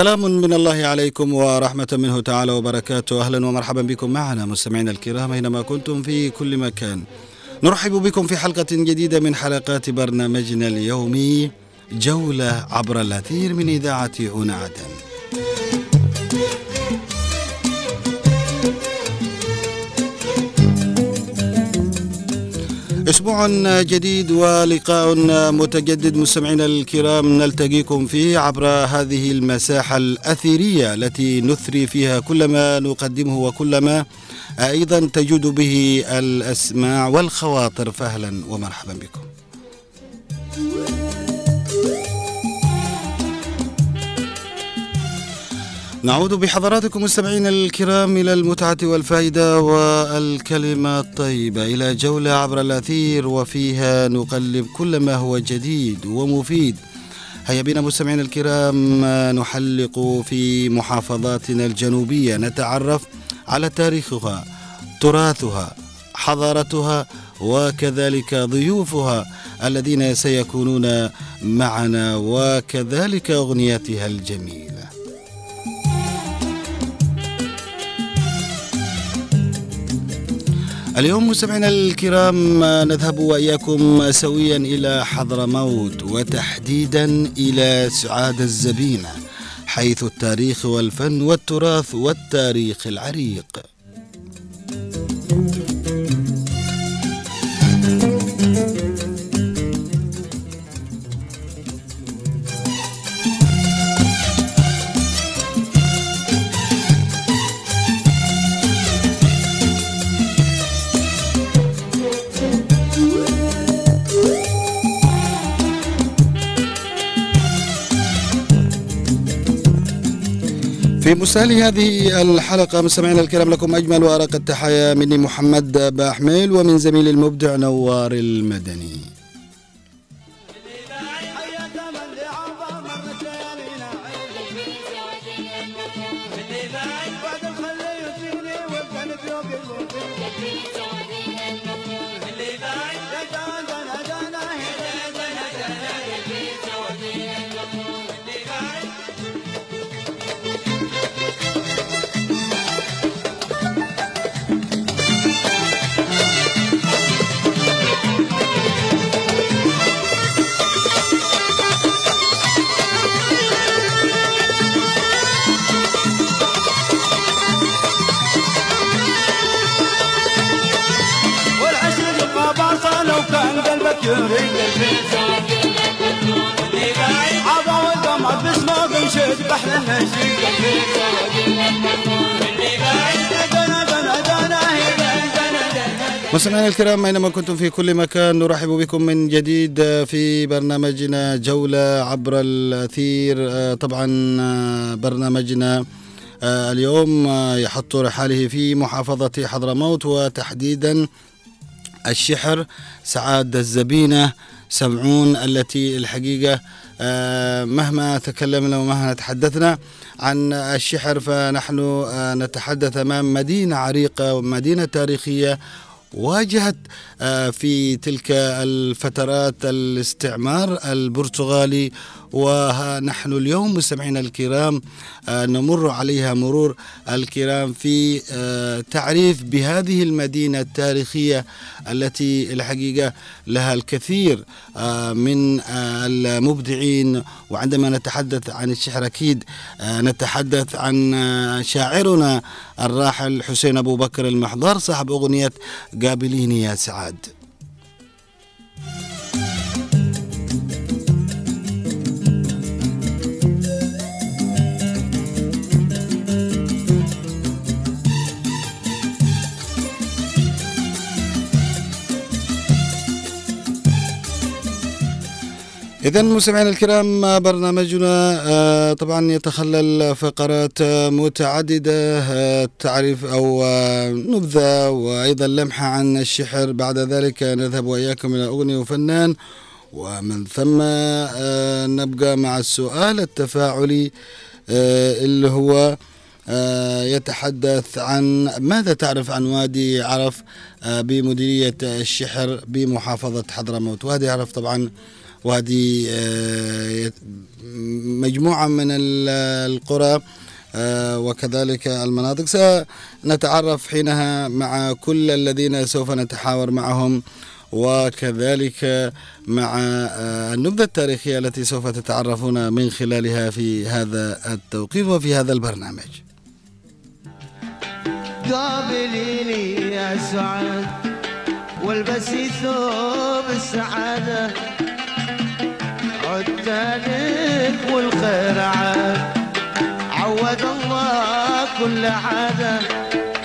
سلام من الله عليكم ورحمة منه تعالى وبركاته. أهلا ومرحبا بكم معنا مستمعينا الكرام أينما كنتم في كل مكان. نرحب بكم في حلقة جديدة من حلقات برنامجنا اليومي جولة عبر الأثير من إذاعة هنا عدن أسبوع جديد ولقاء متجدد مستمعينا الكرام نلتقيكم فيه عبر هذه المساحة الأثيرية التي نثري فيها كل ما نقدمه وكل ما أيضا تجود به الأسماع والخواطر. فأهلا ومرحبا بكم. نعود بحضراتكم مستمعينا الكرام إلى المتعة والفائدة والكلمة الطيبة إلى جولة عبر الأثير وفيها نقلب كل ما هو جديد ومفيد. هيا بنا مستمعينا الكرام نحلق في محافظاتنا الجنوبية نتعرف على تاريخها تراثها حضارتها وكذلك ضيوفها الذين سيكونون معنا وكذلك أغنياتها الجميلة. اليوم مستمعينا الكرام نذهب وإياكم سويا إلى حضرموت وتحديدا إلى سعاد الزبينة حيث التاريخ والفن والتراث والتاريخ العريق. في مسال هذه الحلقة مستمعينا الكرام لكم أجمل وأرق التحايا. مني محمد باحميل ومن زميلي المبدع نوار المدني. الكرام أينما كنتم في كل مكان نرحب بكم من جديد في برنامجنا جولة عبر الأثير. طبعا برنامجنا اليوم يحط رحاله في محافظة حضرموت وتحديدا الشحر سعاد الزبينة. سمعون التي الحقيقة مهما تكلمنا ومهما تحدثنا عن الشحر فنحن نتحدث أمام مدينة عريقة ومدينة تاريخية واجهت في تلك الفترات الاستعمار البرتغالي ونحن اليوم مستمعينا الكرام نمر عليها مرور الكرام في تعريف بهذه المدينة التاريخية التي الحقيقة لها الكثير من المبدعين. وعندما نتحدث عن الشعر أكيد نتحدث عن شاعرنا الراحل حسين أبو بكر المحضر صاحب أغنية قابليني يا سعاد. إذا مستمعينا الكرام برنامجنا طبعا يتخلل فقرات متعددة تعريف أو نبذة وأيضا لمحة عن الشحر. بعد ذلك نذهب وإياكم إلى أغنية وفنان ومن ثم نبقى مع السؤال التفاعلي اللي هو يتحدث عن ماذا تعرف عن وادي عرف بمديرية الشحر بمحافظة حضرموت. وادي عرف طبعا وهذه آه، مجموعة من القرى آه، وكذلك المناطق. سنتعرف حينها مع كل الذين سوف نتحاور معهم وكذلك مع آه، النبذة التاريخية التي سوف تتعرفون من خلالها في هذا التوقيت وفي هذا البرنامج. قابليني يا سعد والبسي ثوب السعادة عدت لك والخير عاد عود الله كل عادة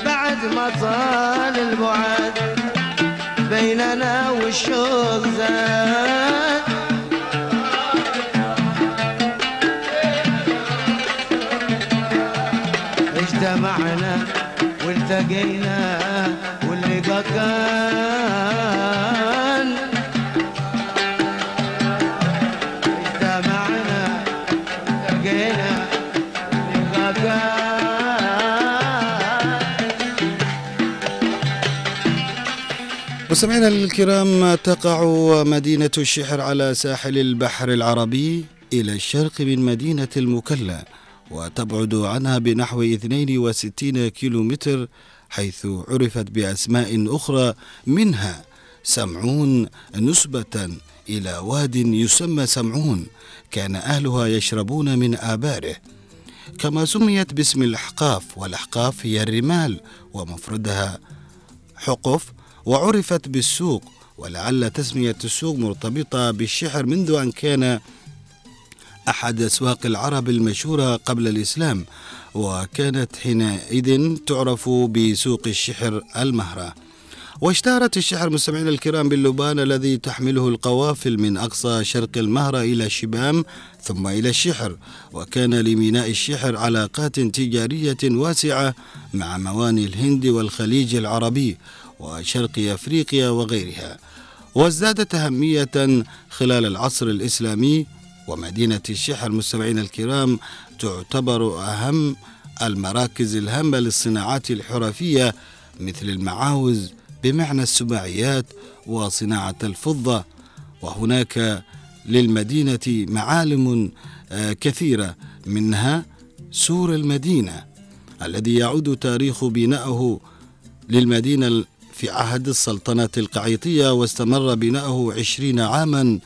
بعد ما طال البعد بيننا والشوق زاد اجتمعنا والتقينا مستمعينا الكرام تقع مدينة الشحر على ساحل البحر العربي إلى الشرق من مدينة المكلا وتبعد عنها بنحو 62 كيلومتر حيث عرفت بأسماء أخرى منها سمعون نسبة إلى واد يسمى سمعون كان أهلها يشربون من آباره. كما سميت باسم الأحقاف والأحقاف هي الرمال ومفردها حقف وعرفت بالسوق ولعل تسمية السوق مرتبطة بالشحر منذ أن كان أحد أسواق العرب المشهورة قبل الإسلام وكانت حينئذ تعرف بسوق الشحر المهرة. واشتهرت الشحر مستمعينا الكرام باللبان الذي تحمله القوافل من أقصى شرق المهرة إلى شبام ثم إلى الشحر وكان لميناء الشحر علاقات تجارية واسعة مع مواني الهند والخليج العربي. وشرق أفريقيا وغيرها وازدادت أهمية خلال العصر الإسلامي ومدينة الشحر مستمعينا الكرام تعتبر أهم المراكز الهامة للصناعات الحرفية مثل المعاوز بمعنى السباعيات وصناعة الفضة وهناك للمدينة معالم آه، كثيرة منها سور المدينة الذي يعود تاريخ بنائه للمدينة في عهد السلطنة القعيطية واستمر بناؤه عشرين عاما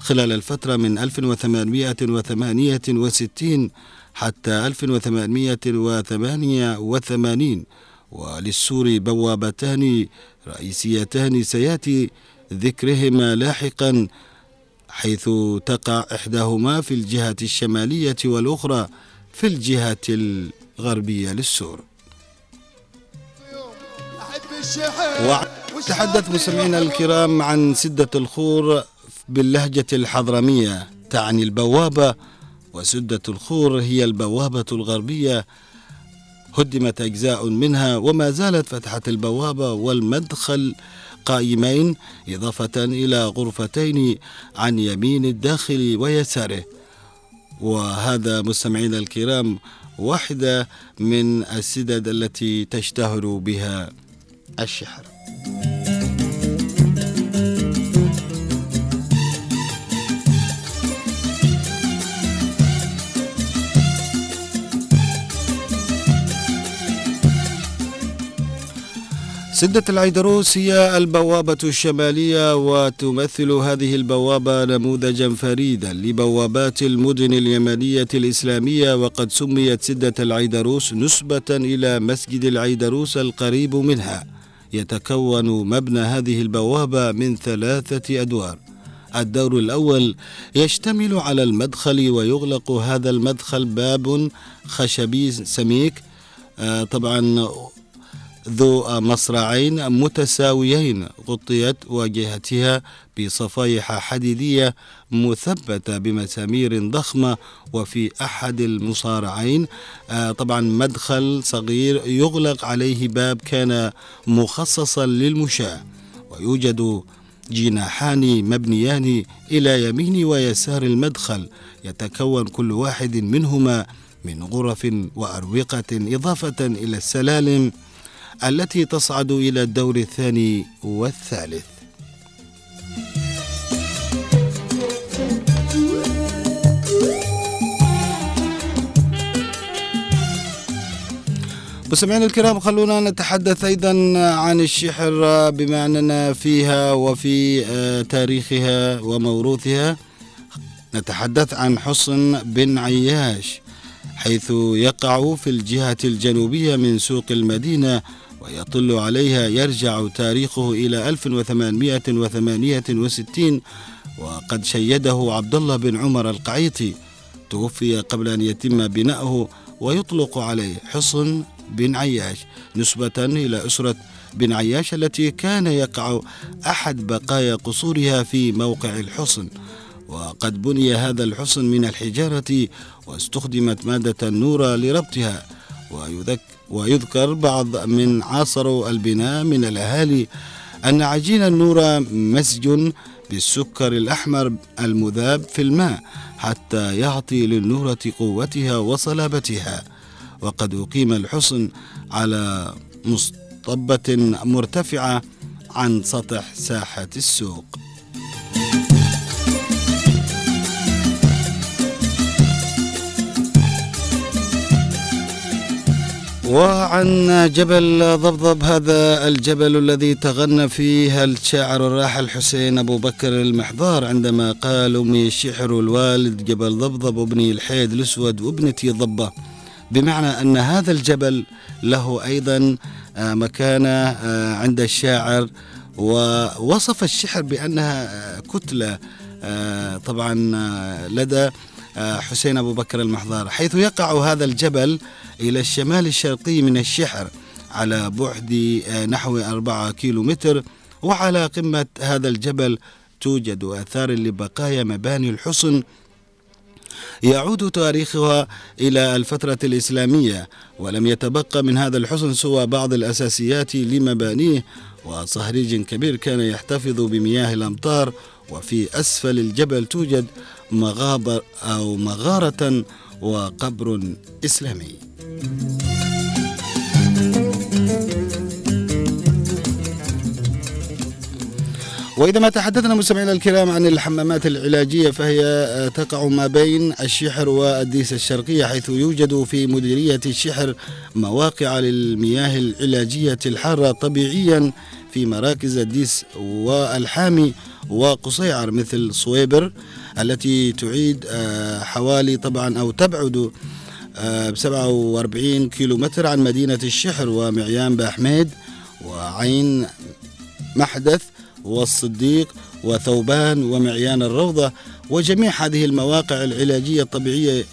خلال الفترة من 1868 حتى 1888 وللسور بوابتان رئيسيتان سيأتي ذكرهما لاحقا حيث تقع إحداهما في الجهة الشمالية والأخرى في الجهة الغربية للسور. وتحدث مستمعينا الكرام عن سدة الخور باللهجة الحضرمية تعني البوابة وسدة الخور هي البوابة الغربية. هدمت أجزاء منها وما زالت فتحة البوابة والمدخل قائمين إضافة إلى غرفتين عن يمين الداخل ويساره. وهذا مستمعينا الكرام واحدة من السدد التي تشتهر بها. الشحر. سدة العيدروس هي البوابة الشمالية وتمثل هذه البوابة نموذجا فريدا لبوابات المدن اليمنية الإسلامية وقد سميت سدة العيدروس نسبة إلى مسجد العيدروس القريب منها. يتكون مبنى هذه البوابة من ثلاثة أدوار. الدور الأول يشتمل على المدخل ويغلق هذا المدخل باب خشبي سميك. آه، طبعا ذو مصرعين متساويين غطيت واجهتها بصفائح حديدية مثبتة بمسامير ضخمة وفي أحد المصارعين. آه، طبعا مدخل صغير يغلق عليه باب كان مخصصا للمشاة ويوجد جناحان مبنيان إلى يمين ويسار المدخل يتكون كل واحد منهما من غرف وأروقة إضافة إلى السلالم. التي تصعد إلى الدور الثاني والثالث. مستمعينا الكرام خلونا نتحدث أيضا عن الشحر بما أننا فيها وفي آه، تاريخها وموروثها. نتحدث عن حصن بن عياش حيث يقع في الجهة الجنوبية من سوق المدينة ويطل عليها يرجع تاريخه إلى 1868 وقد شيده عبد الله بن عمر القعيطي. توفي قبل أن يتم بناؤه ويطلق عليه حصن بن عياش نسبة إلى أسرة بن عياش التي كان يقع أحد بقايا قصورها في موقع الحصن. وقد بني هذا الحصن من الحجارة واستخدمت مادة النور لربطها ويذكر بعض من عاصروا البناء من الأهالي أن عجين النور مسج بالسكر الأحمر المذاب في الماء حتى يعطي للنورة قوتها وصلابتها. وقد أقيم الحصن على مصطبة مرتفعة عن سطح ساحة السوق. وعن جبل ضبضب هذا الجبل الذي تغنى فيه الشاعر الراحل حسين أبو بكر المحضار عندما قال أمي الشحر الوالد جبل ضبضب وابني الحيد الأسود وابنتي ضبة. بمعنى أن هذا الجبل له أيضا آه، مكانة آه، عند الشاعر ووصف الشحر بأنها آه، كتلة طبعا لدى حسين أبو بكر المحضار حيث يقع هذا الجبل إلى الشمال الشرقي من الشحر على بعد نحو أربعة كيلو متر وعلى قمة هذا الجبل توجد آثار لبقايا مباني الحصن يعود تاريخها إلى الفترة الإسلامية ولم يتبقى من هذا الحصن سوى بعض الأساسيات لمبانيه وصهريج كبير كان يحتفظ بمياه الأمطار وفي أسفل الجبل توجد مغابر أو مغارة وقبر إسلامي. وإذا ما تحدثنا مستمعينا الكرام عن الحمامات العلاجية فهي آه، تقع ما بين الشحر والديس الشرقية حيث يوجد في مديرية الشحر مواقع للمياه العلاجية الحارة طبيعيا في مراكز الديس والحامي وقصيعر مثل صويبر التي تعيد آه، حوالي طبعا أو تبعد ب 47 كيلو متر عن مدينة الشحر ومعيان بحميد وعين محدث والصديق وثوبان ومعيان الروضة وجميع هذه المواقع العلاجية الطبيعية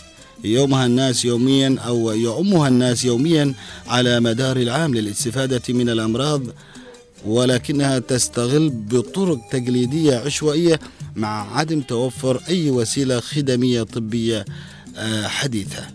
يومها الناس يوميا أو يعمها الناس يوميا على مدار العام للاستفادة من الأمراض ولكنها تستغل بطرق تقليدية عشوائية مع عدم توفر أي وسيلة خدمية طبية آه، حديثة.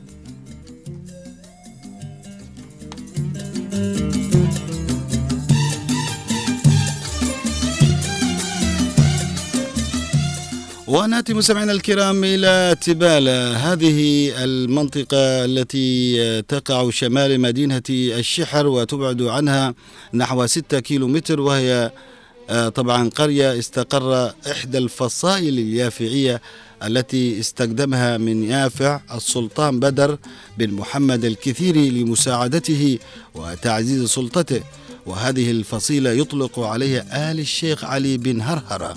ونأتي مستمعينا الكرام إلى تبالة هذه المنطقة التي تقع شمال مدينة الشحر وتبعد عنها نحو 6 كيلو متر وهي آه، طبعا قرية استقر إحدى الفصائل اليافعية التي استخدمها من يافع السلطان بدر بن محمد الكثيري لمساعدته وتعزيز سلطته. وهذه الفصيلة يطلق عليها آل الشيخ علي بن هرهرة.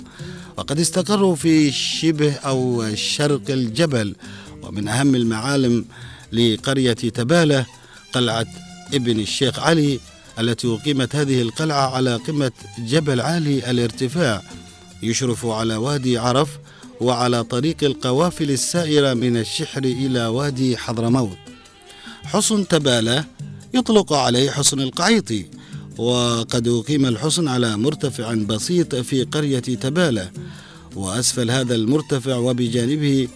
وقد استقروا في شبه أو شرق الجبل ومن أهم المعالم لقرية تبالة قلعة ابن الشيخ علي التي أقيمت هذه القلعة على قمة جبل عالي الارتفاع يشرف على وادي عرف وعلى طريق القوافل السائرة من الشحر إلى وادي حضرموت. حصن تبالة يطلق عليه حصن القعيطي وقد أقيم الحصن على مرتفع بسيط في قرية تبالة وأسفل هذا المرتفع وبجانبه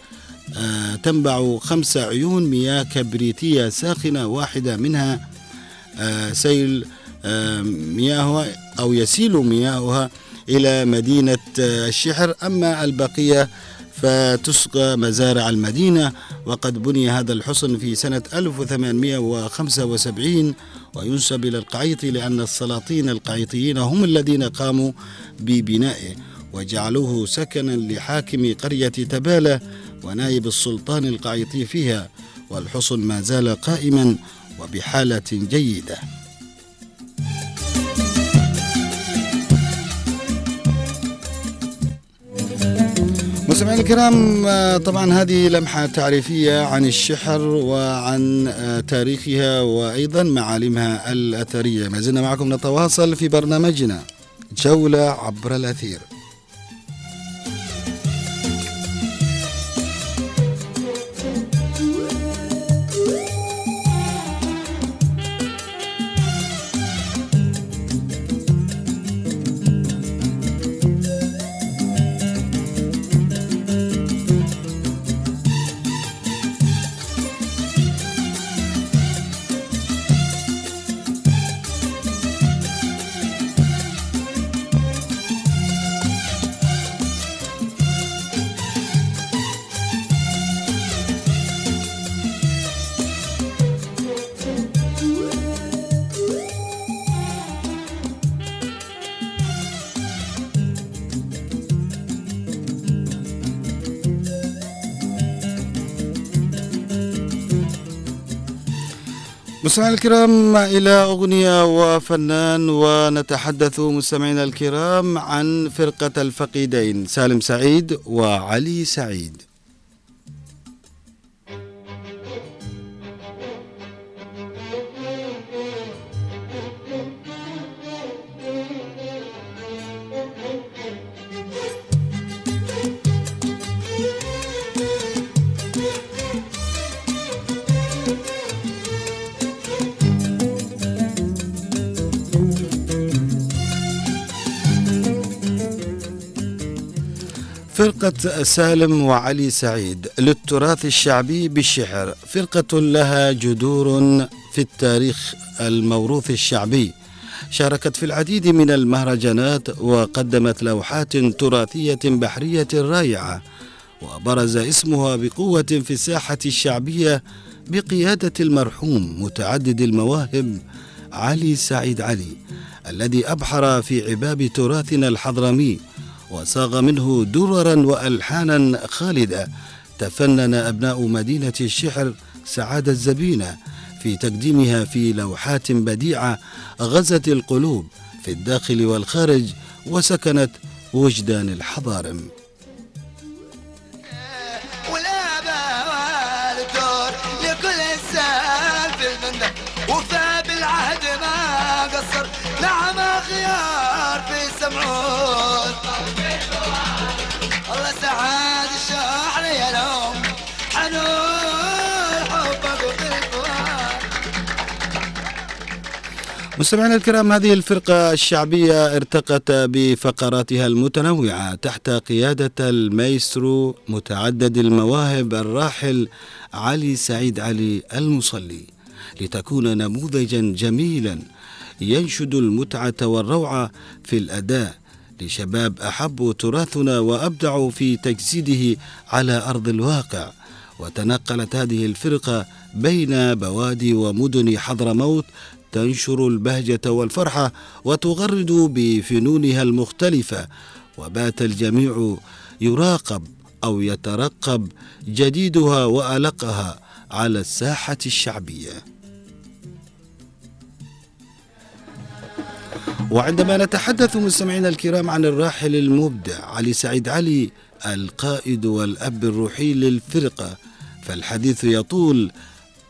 آه تنبع خمس عيون مياه كبريتية ساخنة واحدة منها آه سيل آه مياهها أو يسيل مياهها إلى مدينة الشحر. أما البقية فتسقى مزارع المدينة وقد بني هذا الحصن في سنة 1875 وينسب إلى القعيطي لأن السلاطين القعيطيين هم الذين قاموا ببنائه وجعلوه سكنا لحاكم قرية تبالة ونائب السلطان القعيطي فيها والحصن ما زال قائما وبحالة جيدة. مستمعينا الكرام آه، طبعا هذه لمحة تعريفية عن الشحر وعن آه، تاريخها وأيضا معالمها الأثرية. ما زلنا معكم نتواصل في برنامجنا جولة عبر الأثير. مستمعينا الكرام إلى أغنية وفنان ونتحدث مستمعينا الكرام عن فرقة الفقيدين سالم سعيد وعلي سعيد. فرقة سالم وعلي سعيد للتراث الشعبي بالشعر. فرقة لها جذور في التاريخ الموروث الشعبي. شاركت في العديد من المهرجانات وقدمت لوحات تراثية بحرية رائعة وبرز اسمها بقوة في الساحة الشعبية بقيادة المرحوم متعدد المواهب علي سعيد علي الذي أبحر في عباب تراثنا الحضرمي. وصاغ منه دررا والحانا خالده تفنن أبناء مدينة الشحر سعادة الزبينة في تقديمها في لوحات بديعة غزت القلوب في الداخل والخارج وسكنت وجدان الحضارم. وفى بالعهد ما قصر نعم خيار في سمعون مستمعينا الكرام هذه الفرقة الشعبية ارتقت بفقراتها المتنوعة تحت قيادة المايسترو متعدد المواهب الراحل علي سعيد علي المصلي. لتكون نموذجا جميلا ينشد المتعة والروعة في الأداء لشباب أحبوا تراثنا وأبدعوا في تجسيده على أرض الواقع. وتنقلت هذه الفرقة بين بوادي ومدن حضرموت تنشر البهجة والفرحة وتغرد بفنونها المختلفة وبات الجميع يراقب أو يترقب جديدها وألقها على الساحة الشعبية. وعندما نتحدث مستمعينا الكرام عن الراحل المبدع علي سعيد علي القائد والأب الروحي للفرقة فالحديث يطول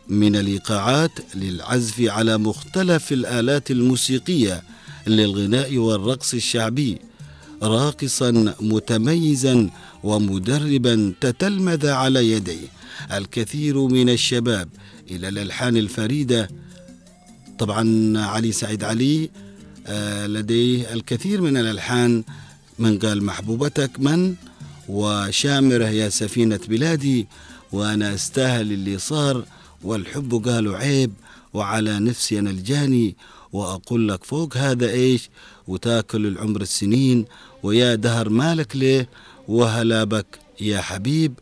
من الإيقاعات للعزف على مختلف الآلات الموسيقية للغناء والرقص الشعبي راقصا متميزا ومدربا تتلمذ على يديه الكثير من الشباب إلى الألحان الفريدة. طبعا علي سعيد علي آه، لديه الكثير من الألحان. من قال محبوبتك من؟ وشامرة يا سفينة بلادي وأنا أستاهل اللي صار. والحب قالوا عيب وعلى نفسي أنا الجاني وأقول لك فوق هذا إيش؟ وتاكل العمر السنين ويا دهر مالك ليه؟ وهلا بك يا حبيب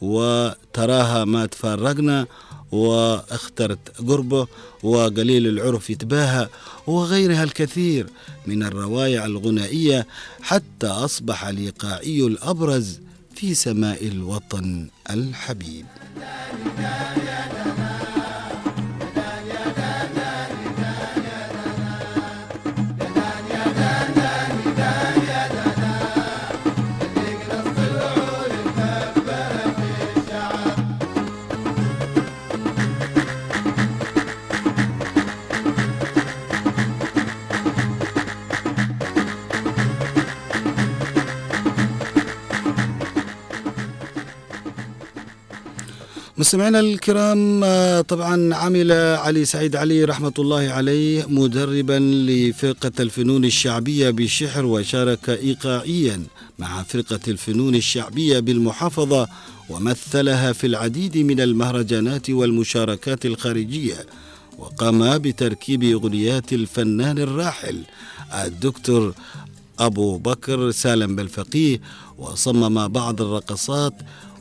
وتراها ما تفرقنا وأخترت قربه وقليل العرف يتباهى وغيرها الكثير من الروائع الغنائية حتى أصبح الإيقاعي الأبرز في سماء الوطن الحبيب. مستمعينا الكرام آه، طبعا عمل علي سعيد علي رحمة الله عليه مدربا لفرقة الفنون الشعبية بالشحر وشارك إيقاعيا مع فرقة الفنون الشعبية بالمحافظة ومثلها في العديد من المهرجانات والمشاركات الخارجية وقام بتركيب أغنيات الفنان الراحل الدكتور أبو بكر سالم بالفقيه وصمم بعض الرقصات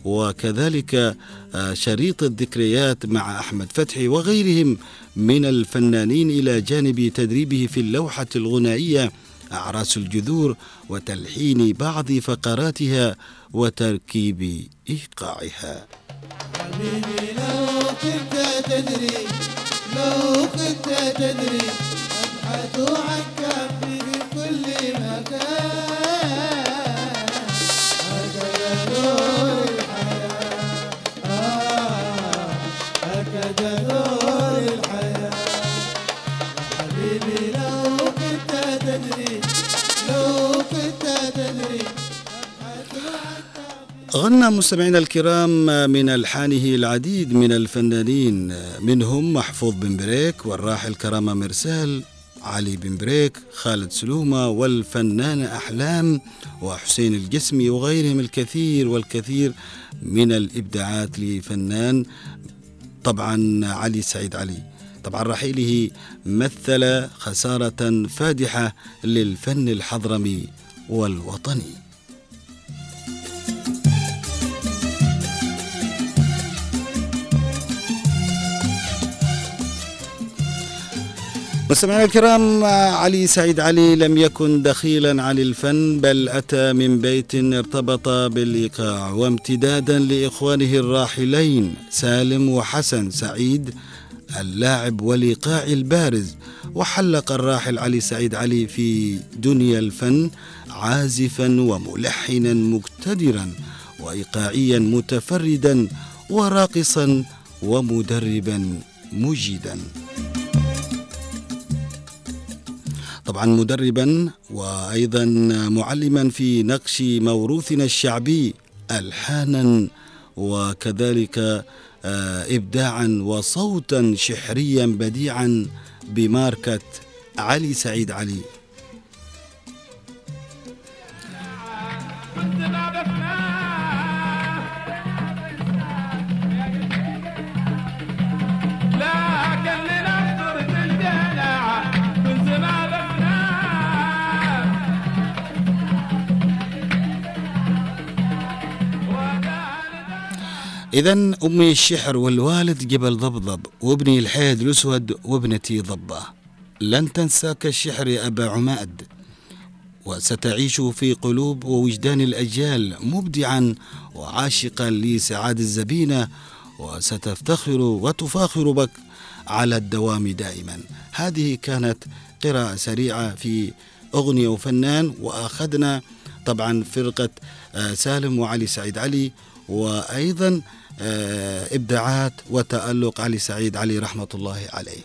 وكذلك آه، شريط الذكريات مع أحمد فتحي وغيرهم من الفنانين إلى جانب تدريبه في اللوحة الغنائية أعراس الجذور وتلحين بعض فقراتها وتركيب إيقاعها. لو كنت تدري لو كنت تدري أبحث عنك في غنى مستمعينا الكرام من ألحانه العديد من الفنانين منهم محفوظ بن بريك والراحل كرامة مرسال علي بن بريك خالد سلومة والفنان أحلام وحسين الجسمي وغيرهم الكثير والكثير من الإبداعات لفنان طبعا علي سعيد علي. طبعا رحيله مثل خسارة فادحة للفن الحضرمي والوطني. مستمعينا الكرام علي سعيد علي لم يكن دخيلا عن الفن بل أتى من بيت ارتبط بالإيقاع وامتدادا لإخوانه الراحلين سالم وحسن سعيد اللاعب والإيقاع البارز. وحلق الراحل علي سعيد علي في دنيا الفن عازفا وملحنا مقتدرا وإيقاعيا متفردا وراقصا ومدربا مجدا طبعا مدربا وأيضا معلما في نقش موروثنا الشعبي الحانا وكذلك آه، ابداعا وصوتا شحريا بديعا بماركة علي سعيد علي. إذا أمي الشحر والوالد جبل ضبضب وابني الحيد الأسود وابنتي ضبة. لن تنساك الشحر يا أبا عماد. وستعيش في قلوب ووجدان الأجيال مبدعا وعاشقا لسعاد الزبينة. وستفتخر وتفاخر بك على الدوام دائما. هذه كانت قراءة سريعة في أغنية وفنان وأخذنا طبعا فرقة آه، سالم وعلي سعيد علي. وأيضا إبداعات وتألق علي سعيد علي رحمة الله عليه.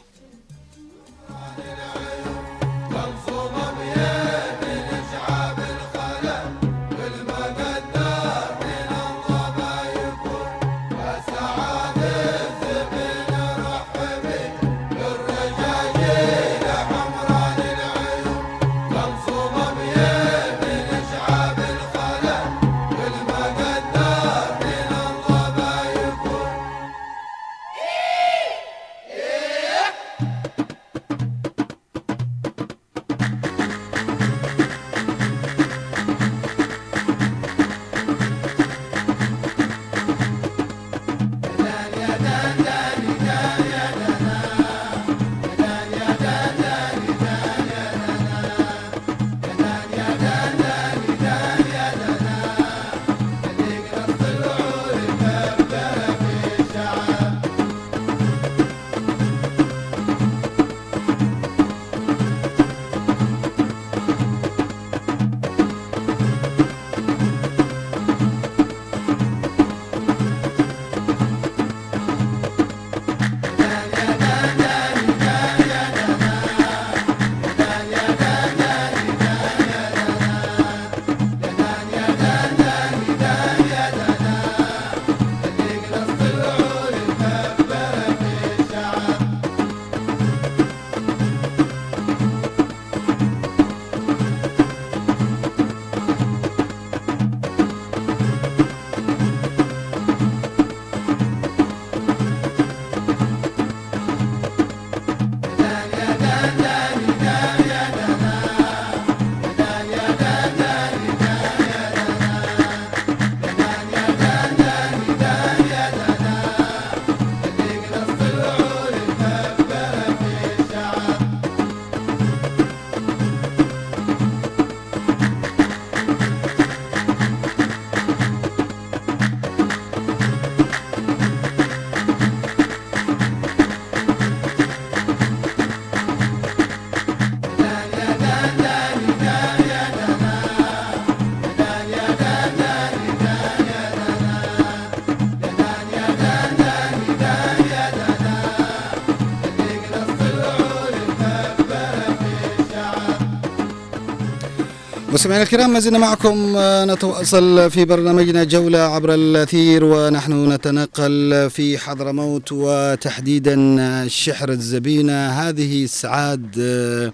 مستمعينا الكرام ما زلنا معكم آه، نتواصل في برنامجنا جولة عبر الأثير ونحن نتنقل في حضرموت وتحديدا الشحر الزبينة. هذه السعاد آه،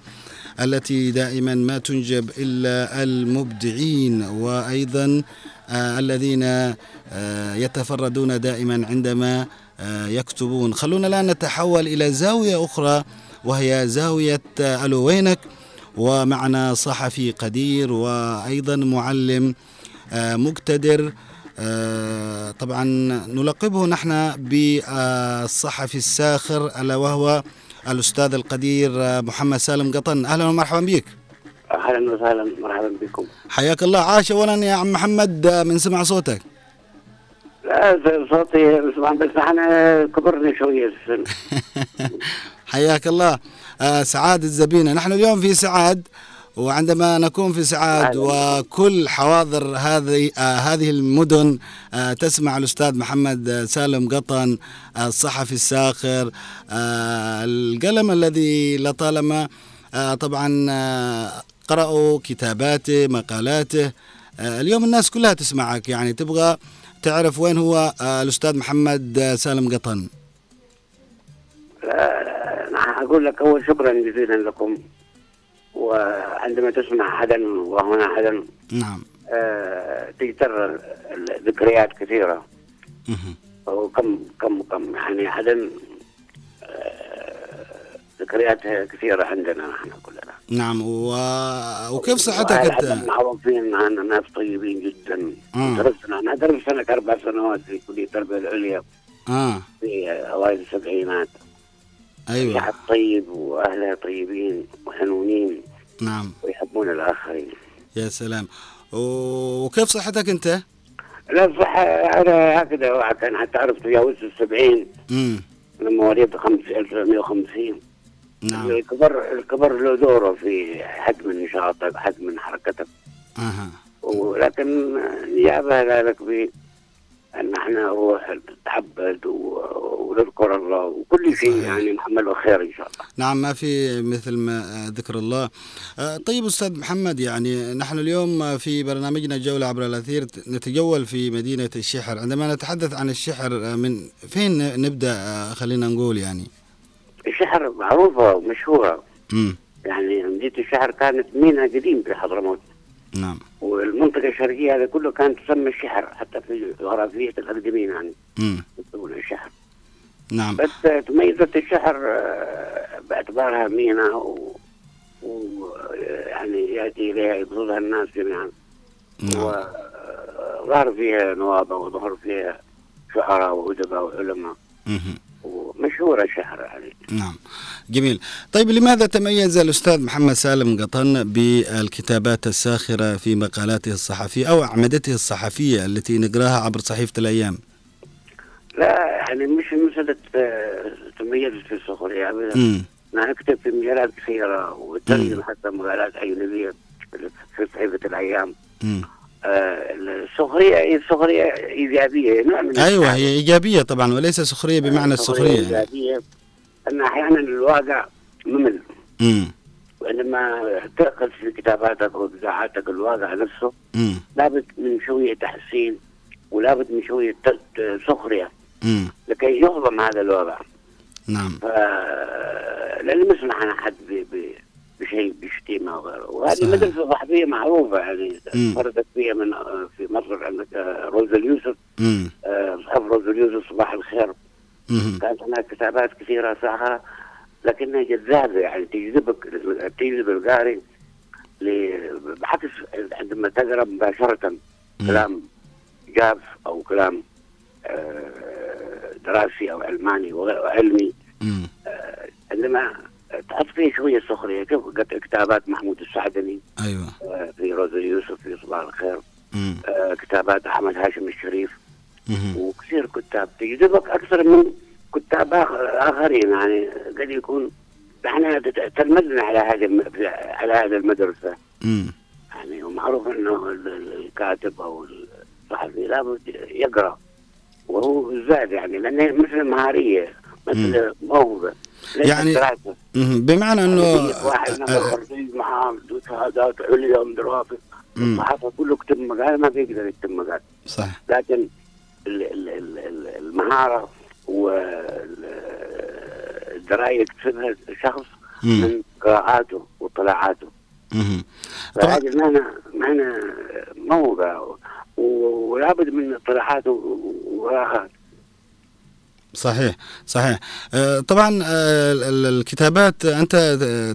التي دائما ما تنجب إلا المبدعين وأيضا آه، الذين يتفردون دائما عندما يكتبون. خلونا الآن نتحول إلى زاوية أخرى وهي زاوية ألوينك ومعنا صحفي قدير وأيضا معلم آه، مقتدر. آه، طبعا نلقبه نحن بالصحفي الساخر ألا وهو الأستاذ القدير آه، محمد سالم قطن. أهلا ومرحبا بك. أهلا وسهلا مرحبا بكم. حياك الله. عاش أولا يا عم محمد من سمع صوتك. لا صوتي طبعا بس أنا كبرني شوية السن. حياك الله. آه، سعاد الزبينة. نحن اليوم في سعاد وعندما نكون في سعاد وكل حواضر هذه آه هذه المدن آه تسمع الأستاذ محمد آه، سالم قطن آه الصحفي الساخر آه القلم الذي لطالما طبعا قرأوا كتاباته مقالاته. اليوم الناس كلها تسمعك يعني تبغى تعرف وين هو الأستاذ محمد سالم قطن. أقول لك أول شكرا جزيلا لكم وعندما تسمع حدا وهنا حدا نعم. آه، تجتر الذكريات كثيرة. مهم. وكم كم كم يعني حدا آه، ذكريات كثيرة عندنا نحن كلنا. نعم و... وكيف صحتك أنت؟ معروفين عنا ناس طيبين جدا. آه. درست أنا درست أنا أربع سنوات في كلية التربية العليا. آه. في أوائل السبعينات. أيوه. شعب طيب واهلها طيبين وحنونين. نعم. ويحبون الآخرين. يا سلام. وكيف صحتك أنت؟ لا الصحة أنا هكذا كان حتى عرفت تجاوزت السبعين. امم مواليد خمس- 1950 نعم. الكبر الكبر له دوره في حجم نشاطك حجم حركتك. أها. ولكن نجابة ذلك بأن إحنا نروح نتعبد ونذكر الله وكل شيء صحيح. يعني نعمله خير إن شاء الله. نعم ما في مثل ما آه، ذكر الله. آه، طيب أستاذ محمد يعني نحن اليوم في برنامجنا جولة عبر الأثير نتجول في مدينة الشحر. عندما نتحدث عن الشحر آه، من فين نبدأ؟ خلينا نقول يعني. الشحر معروفة ومشهورة. امم يعني مدينة الشحر كانت ميناء قديم في حضرموت. نعم. والمنطقة الشرقية هذا كله كانت تسمى الشحر حتى في جغرافية الأقدمين يعني. امم يسمونها الشحر. نعم. بس تميزت الشحر آه، باعتبارها ميناء و, و يعني يأتي إليها يقصدها الناس جميعا. نعم. وظهر فيها نوابة وظهر فيها شعراء وأدباء وعلماء. ومشهورة الشحر يعني نعم. جميل. طيب لماذا تميز الأستاذ محمد سالم قطن بالكتابات الساخرة في مقالاته الصحفية أو أعمدته الصحفية التي نقراها عبر صحيفة الأيام؟ لا يعني مش مسألة تميزت في السخرية أبدا مم. أنا أكتب في مجالات كثيرة وترجم حتى مقالات أجنبية في صحيفة الأيام. مم. آه، السخرية السخرية إيجابية نوع من السعادة. هي إيجابية طبعا وليس سخرية بمعنى السخرية يعني. إيجابية أن أحيانا الواقع ممل مم. وعندما تأخذ في كتاباتك وإبداعاتك الواقع نفسه مم. لابد من شوية تحسين ولابد من شوية ت- سخرية مم. لكي يهضم هذا الوضع نعم ف لن نسمح عن حد ب... ب... بشيء بشتيمة وغيره وهذه صحيح. مدرسة صحفية معروفة يعني. فردت فيها من في مصر عندك آه، روز اليوسف. آه، صحف روز اليوسف صباح الخير مم. كانت هناك كتابات كثيرة ساخرة لكنها جذابة يعني تجذبك تجذب القارئ بعكس عندما تقرأ مباشرة كلام جاف أو كلام آه، دراسي أو علماني وغير- وعلمي. عندما تحط فيه شوية سخرية. كيف كتابات محمود السعدني؟ أيوة. آه، في روز يوسف في صباح الخير. آه، كتابات أحمد هاشم الشريف. وكثير كتاب. تجذبك أكثر من كتاب آخر- آخرين يعني. قد يكون إحنا تلمذنا على هذه على هذه المدرسة. مم. يعني ومعروف إنه ال- ال- الكاتب أو الصحفي لابد يقرأ. وهو زاد يعني لأنه مثل مهارية مثل موهبة. يعني. بمعنى أنه واحد نفر خريج معاه شهادات عليا ومدراسه. الصحافه كله يكتب مقال ما بيقدر يكتب مقال. صح لكن ال- ال- ال- ال- المهارة والدرايه يكتسبها الشخص. من قراءاته واطلاعاته فهذه مهنه موهبه و- ولابد من اطلاعات و- وقراءات صحيح صحيح. آه، طبعا آه، ال- ال- الكتابات أنت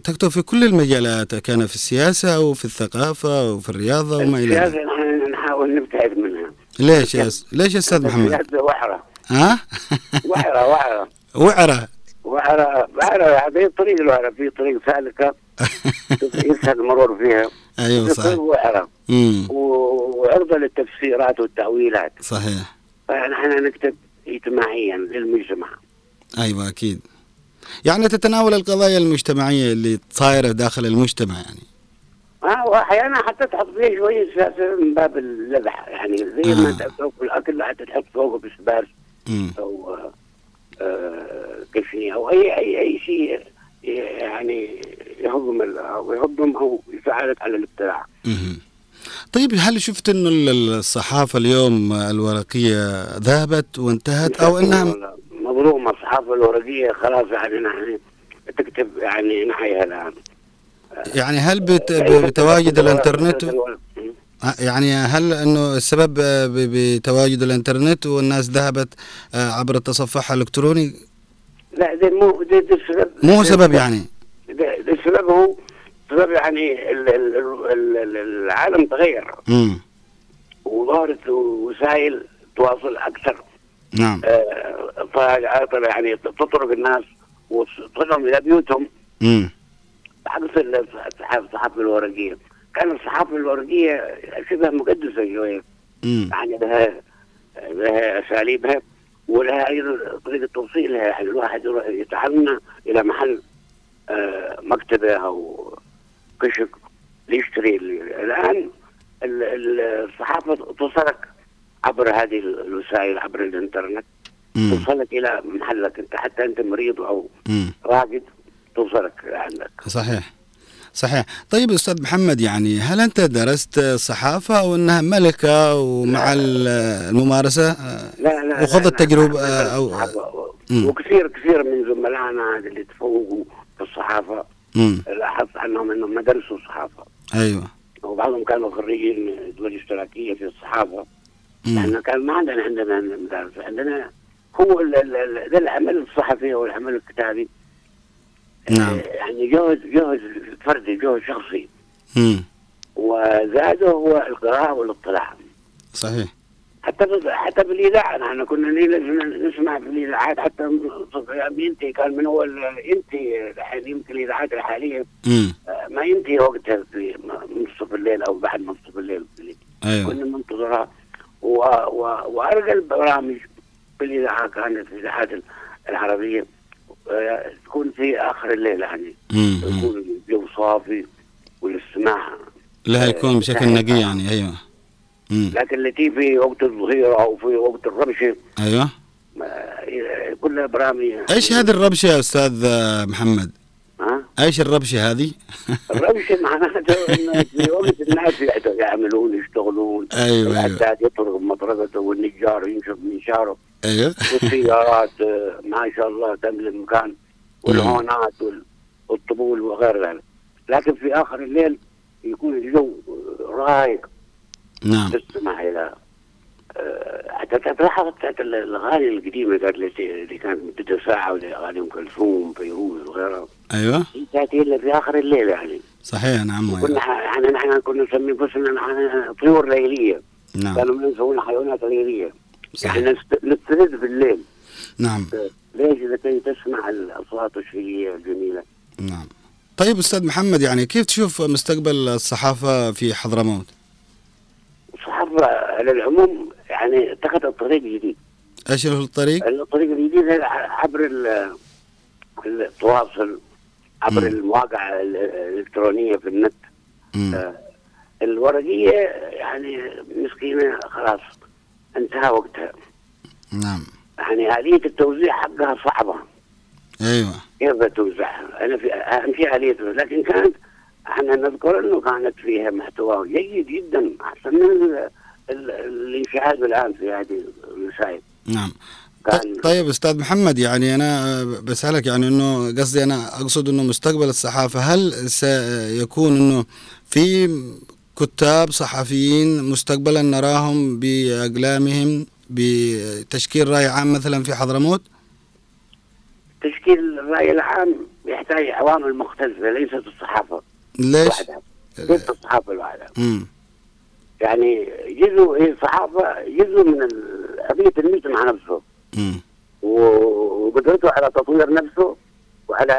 تكتب في كل المجالات كان في السياسة أو في الثقافة أو في الرياضة وما إلى ذلك. السياسة نحن نحاول نبتعد منها. ليش يا ليش يا أستاذ محمد؟ السياسة وحره ها؟ وحره وحره وعرة. وحره وحره في طريق الوحره في طريق سالكة. يسهل المرور فيها. أيوه صحيح. طريق وحره امم و- وعرضة للتفسيرات والتأويلات. صحيح. فنحن نكتب اجتماعيا للمجتمع. أيوه أكيد. يعني تتناول القضايا المجتمعية اللي صايرة داخل المجتمع يعني. آه واحيانا حتى تحط فيه شوية سياسة من باب اللذح يعني زي ما آه. أنت فوق الأكل حتى تحط فوقه بسباس أو آه، آه، كشني أو أي أي أي شيء يعني يهضم أو يهضم أو يساعدك على الابتلاع. طيب هل شفت إنه ال- الصحافة اليوم الورقية ذهبت وانتهت أو إنها مظلومه الصحافة الورقية خلاص يعني نحن تكتب يعني نحيها الآن. يعني هل بت- بتواجد الإنترنت؟ يعني هل إنه السبب ب- بتواجد الإنترنت والناس ذهبت آه، عبر التصفح الإلكتروني؟ لا ده مو ده, ده السبب. مو سبب يعني؟ ده, ده السبب هو سبب يعني ال- ال- ال- ال- العالم تغير. امم وظهرت وسائل تواصل أكثر. نعم. آه، يعني تطرق الناس وتدخلهم إلى بيوتهم. امم عكس الصحافه الورقية. كان الصحافه الورقية شبه مقدسة شوية. يعني لها لها أساليبها ولها أيضا طريقة توصيلها. يعني الواحد يروح يتعنى إلى محل آه، مكتبة أو كشك ليشتري الآن ال- ال- الصحافة توصلك عبر هذه الوسائل عبر الإنترنت. امم توصلك إلى محلك أنت حتى أنت مريض أو راقد توصلك عندك. صحيح. صحيح. طيب أستاذ محمد يعني هل أنت درست صحافة أو أنها ملكة ومع ال- الممارسة؟ لا لا وخذ لا، لا، لا، أو-. مم. وكثير كثير من زملائنا اللي تفوقوا في الصحافة. لاحظت عنهم إنهم ما درسوا صحافه أيوه. وبعضهم كانوا خريجين دول اشتراكيه في الصحافة. إحنا كان ما عندنا عندنا مدارس عندنا هو ده العمل الصحفي والعمل الكتابي. نعم. آه، يعني جهد جهد فردي جهد شخصي. امم وزاده هو القراءة والاطلاع. صحيح. حتى حتى في الاذاعه نحن كنا نسمع في الاذاعات حتى ينتهي كان من أول ينتهي الحين يمكن الإذاعات الحالية. آه، ما ينتهي وقتها في منتصف الليل أو بعد منتصف الليل. أيوه. كنا ننتظرها و... و... وأرقى البرامج في الاذاعه كانت في الإذاعات العربية. آه، تكون في آخر الليل يعني. يكون الجو صافي والاستماع لا يكون بشكل نقي يعني أيوه. امم لكن التي في وقت الظهيره أو في وقت الربشة أيوه. كلها برامج إيش هذه الربشة يا أستاذ محمد؟ ها؟ إيش الربشة هذه؟ الربشة معناته انه في وقت الناس يعملون يشتغلون. أيوه أيوه. الحداد يطرق مطرقته والنجار ينشف منشاره أيوه. والسيارات آه، ما شاء الله تملي المكان والهونات وال- والطبول وغير ذلك. لكن في آخر الليل يكون الجو رايق. نعم. تستمع إلى آه، حتى تلاحظ الأغاني القديمة ذات اللي كانت مدتها ساعه واغاني أم كلثوم فيروز وغيرها. أيوه. تاتي الا في آخر الليل يعني. صحيح نعم كنا أيوة. ح- يعني نحن كنا نسمي انفسنا طيور ليلية. نعم. كانوا يسمونا حيوانات ليلية. صحيح. يعني نست- نسترد بالليل. نعم. ليش؟ لكي تسمع الأصوات الشيئيه الجميلة. نعم. طيب أستاذ محمد يعني كيف تشوف مستقبل الصحافة في حضرموت؟ الصحافه على العموم يعني اتخذت طريق جديد إيش هو الطريق؟ الطريق الجديد عبر ال- التواصل عبر مم. المواقع ال- الإلكترونية في النت. آه، الورقية يعني مسكينة خلاص انتهى وقتها نعم يعني آلية التوزيع حقها صعبة أيوه كيف بتوزعها؟ أنا في شيء آلية. لكن كانت إحنا نذكر إنه كانت فيها محتوى جيد جدا أحسن من ال- ال- اللي الآن في هذه الوسائل. نعم. كان ط- طيب أستاذ محمد يعني أنا بسألك يعني إنه قصدي أنا أقصد إنه مستقبل الصحافة هل سيكون إنه في كتاب صحفيين مستقبلا نراهم بأقلامهم بتشكيل رأي عام مثلا في حضرموت؟ تشكيل الرأي العام يحتاج عوامل مختلفة ليست الصحافة. ليش؟ ليست الصحافه لوحدها امم يعني جزء هي الصحافه جزء من قضيه المجتمع نفسه. امم وقدرته على تطوير نفسه وعلى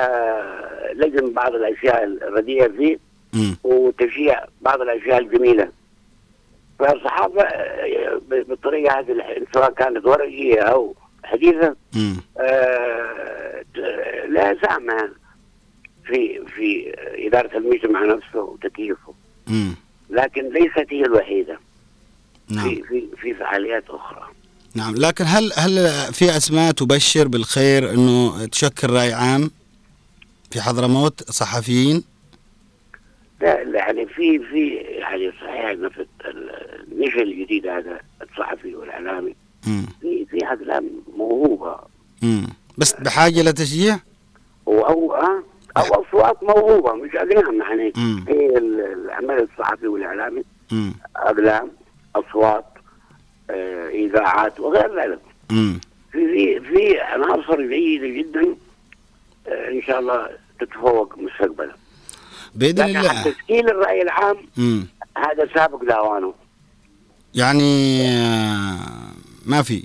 لجم بعض الأشياء الرديئة فيه وتشجيع بعض الأشياء الجميلة. فالصحافه بالطريقة هذه سواء كانت ورقية أو حديثة آه، لها سهم في في إدارة المجتمع نفسه وتكييفه. لكن ليست هي الوحيدة. نعم. في في في فعاليات أخرى. نعم. لكن هل هل في أسماء تبشر بالخير إنه تشكل رأي عام في حضرموت صحفيين؟ لا يعني في في يعني صحيح إنه في ال- النشء الجديد هذا الصحفي والإعلامي. في في أقلام موهوبة. امم بس بحاجة لتشجيع؟ أو آه، أو أصوات موهوبة مش أقلام يعني. مم. هي ال- العمل الصحفي والإعلامي. أقلام أصوات آه، إذاعات وغير ذلك. في في في عناصر جيدة جدا آه، إن شاء الله تتفوق مستقبلا. بإذن الله. تشكيل الرأي العام امم هذا سابق لاوانه يعني آه، ما في.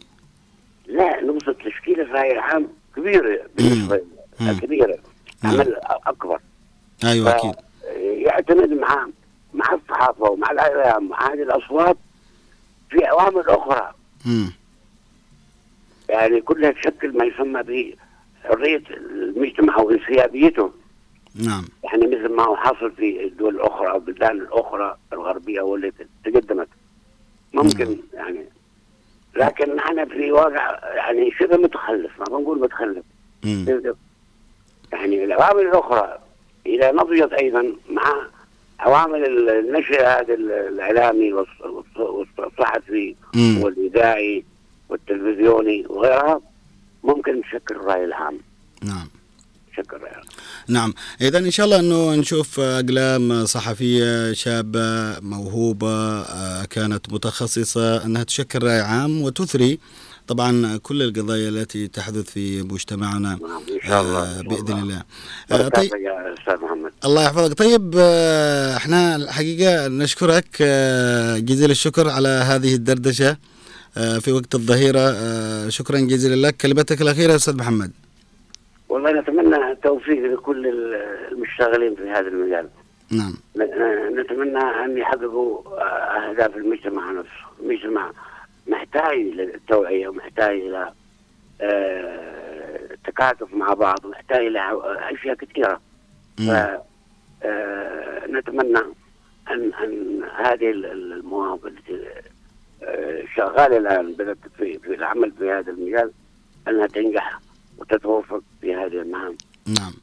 لا نقصد تشكيل الرأي العام كبيره بالنسبة مم. كبيره مم. عمل أكبر. أيوه أكيد. يعتمد مع مع الصحافة ومع الإعلام مع هذه الأصوات في عوامل أخرى. امم يعني كلها تشكل ما يسمى بحريه المجتمع أو انسيابيته. نعم. يعني مثل ما هو حاصل في الدول الأخرى أو البلدان الأخرى الغربية واللي تقدمت. ممكن يعني. لكن نحن في واقع يعني شبه متخلف ما بنقول متخلف. يعني العوامل الاخرى اذا نضجت أيضا مع عوامل النشر هذا الإعلامي والص- والص- والصحفي. والإذاعي والتلفزيوني وغيرها ممكن تشكل الراي العام. نعم. العام. نعم. اذا إن شاء الله إنه نشوف أقلام صحفية شابة موهوبة آه، كانت متخصصة إنها تشكل رأي عام وتثري طبعا كل القضايا التي تحدث في مجتمعنا إن شاء الله آه، بإذن الله. الله. آه، طيب. يا أستاذ محمد. الله يحفظك. طيب آه، إحنا الحقيقة نشكرك جزيل الشكر على هذه الدردشة في وقت الظهيرة. شكرا جزيلا لك. كلمتك الأخيرة أستاذ محمد. والله نتمنى التوفيق لكل المشتغلين في هذا المجال. نعم. نتمنى أن يحققوا أهداف المجتمع نفسه، المجتمع. محتاج للتوعيه ومحتاج إلى آه، تكاتف مع بعض ومحتاج إلى أشياء كثيرة. آه، نتمنى أن أن هذه ال- ال- المواهب التي آه، شغالة الآن بدات في في العمل في هذا المجال أنها تنجح وتتوفق في هذه المهام. نعم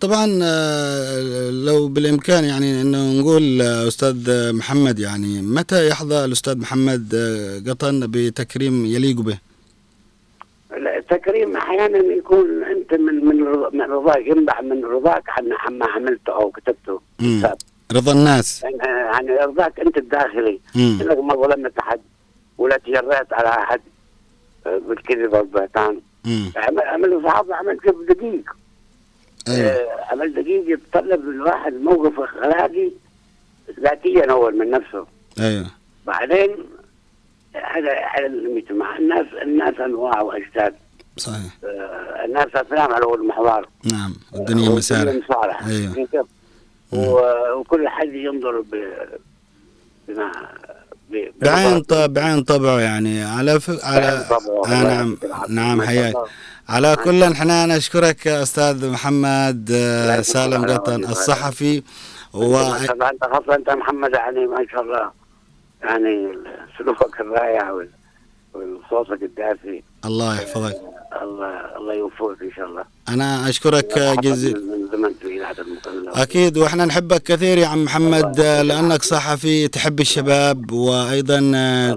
طبعا آه، لو بالإمكان يعني إنه نقول آه، أستاذ محمد يعني متى يحظى الأستاذ محمد آه، قطن بتكريم يليق به؟ التكريم أحيانا يكون أنت من من من رضاك ينبع من رضاك عن عما عملته أو كتبته. كتاب رضا الناس يعني يعني رضاك أنت الداخلي. إنك ما ظلمت أحد ولا تجرأت على أحد آه، بالكذب والبهتان. عمل الصحافه عمل كيف دقيق آه، عمل دقيق يتطلب من الواحد موقف اخلاقي ذاتيا أول من نفسه. أيوه. بعدين هذا على المجتمع الناس الناس أنواع واشتات صحيح. آه، الناس افلام على اول محضار نعم والدنيا مسارح مسارح أيوة. كيف؟ و- وكل حد ينظر ب بما بعين بعين طبعه يعني. على ف... على. آه نعم. نعم حياك. على كل إحنا نشكرك أستاذ محمد آه، سالم قطن. الصحفي. و... انت خاصه أنت محمد يعني ما شاء الله. يعني سلوكك الرائع وصوتك الدافي. الله يحفظك. الله الله يوفقك إن شاء الله. أنا أشكرك جزيلا أكيد وإحنا نحبك كثير يا عم محمد لأنك صحفي تحب الشباب وأيضا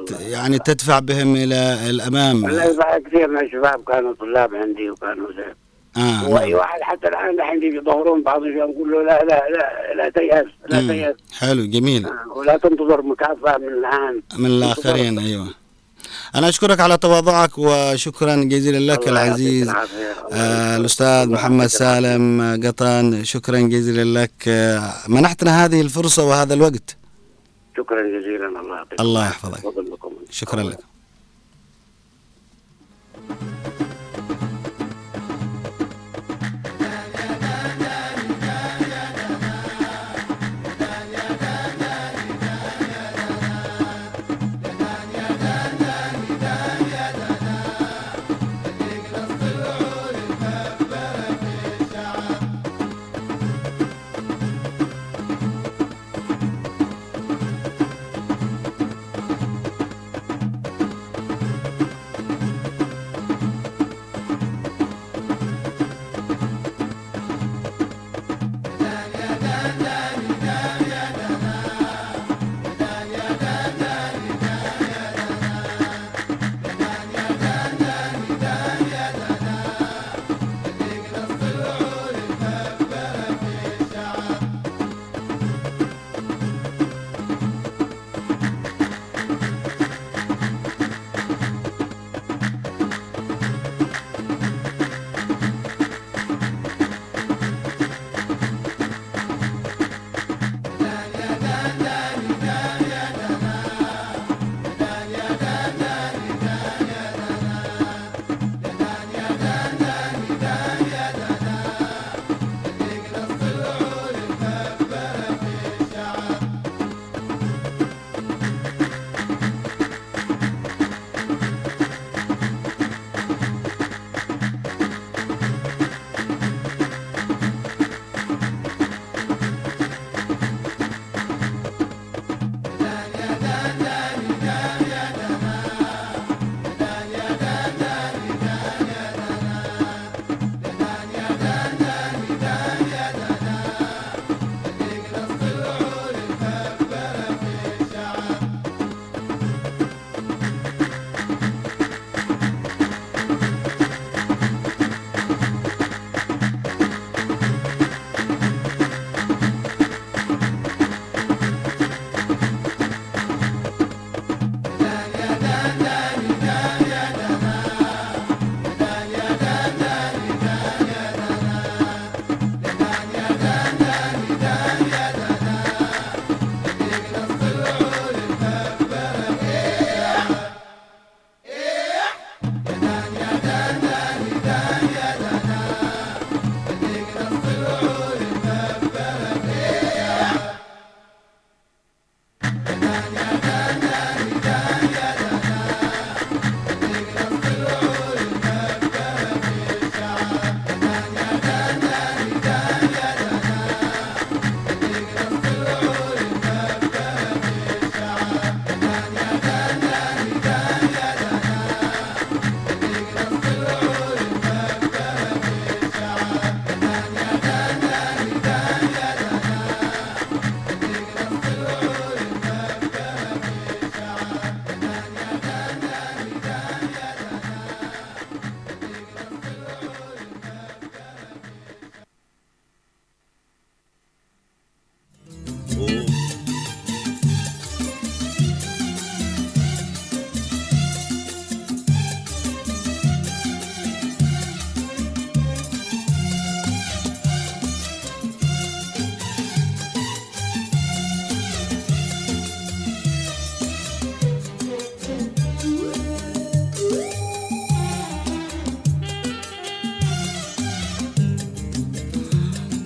ت- يعني تدفع بهم الأمام. والله بعد كثير من الشباب كانوا طلاب عندي وكانوا زي آه وأي نعم. واحد حتى الآن الحين يجي يظهرون بعض الشباب نقول له لا لا لا لا تيأس لا. تيأس. حلو جميل. آه، ولا تنتظر مكافأة من الآن. من الآخرين أيوة. أنا أشكرك على تواضعك وشكرا جزيلا لك العزيز آه. الأستاذ محمد. سالم آه، قطان شكرا جزيلا لك آه منحتنا هذه الفرصة وهذا الوقت شكرا جزيلا الله يعطيك الله. يحفظك. شكرا لك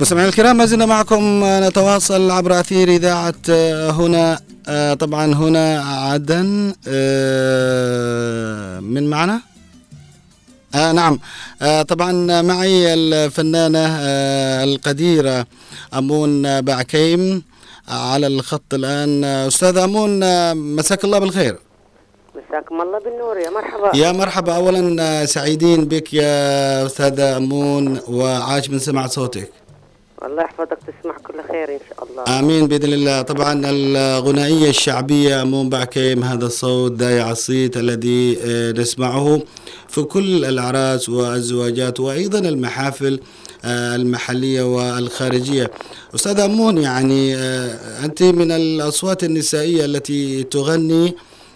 مستمعينا الكرام ما زلنا معكم نتواصل عبر أثير إذاعة آه، هنا آه، طبعا هنا عدن آه، من معنا؟ آه نعم. آه طبعا معي الفنانة آه القديرة أمون بعكيم على الخط الآن. آه، أستاذ أمون آه، مساك الله بالخير. مساكم الله بالنور. يا مرحبا. يا مرحبا. اولا آه، سعيدين بك يا أستاذة أمون وعاش من سمع صوتك. الله يحفظك تسمع كل خير إن شاء الله. آمين بإذن الله. طبعا الغنائية الشعبية امون بعكيم هذا الصوت دايع الصيت الذي آه، نسمعه في كل الأعراس والزواجات وأيضا المحافل آه، المحلية والخارجية. استاذه أمون يعني آه، أنت من الأصوات النسائية التي تغني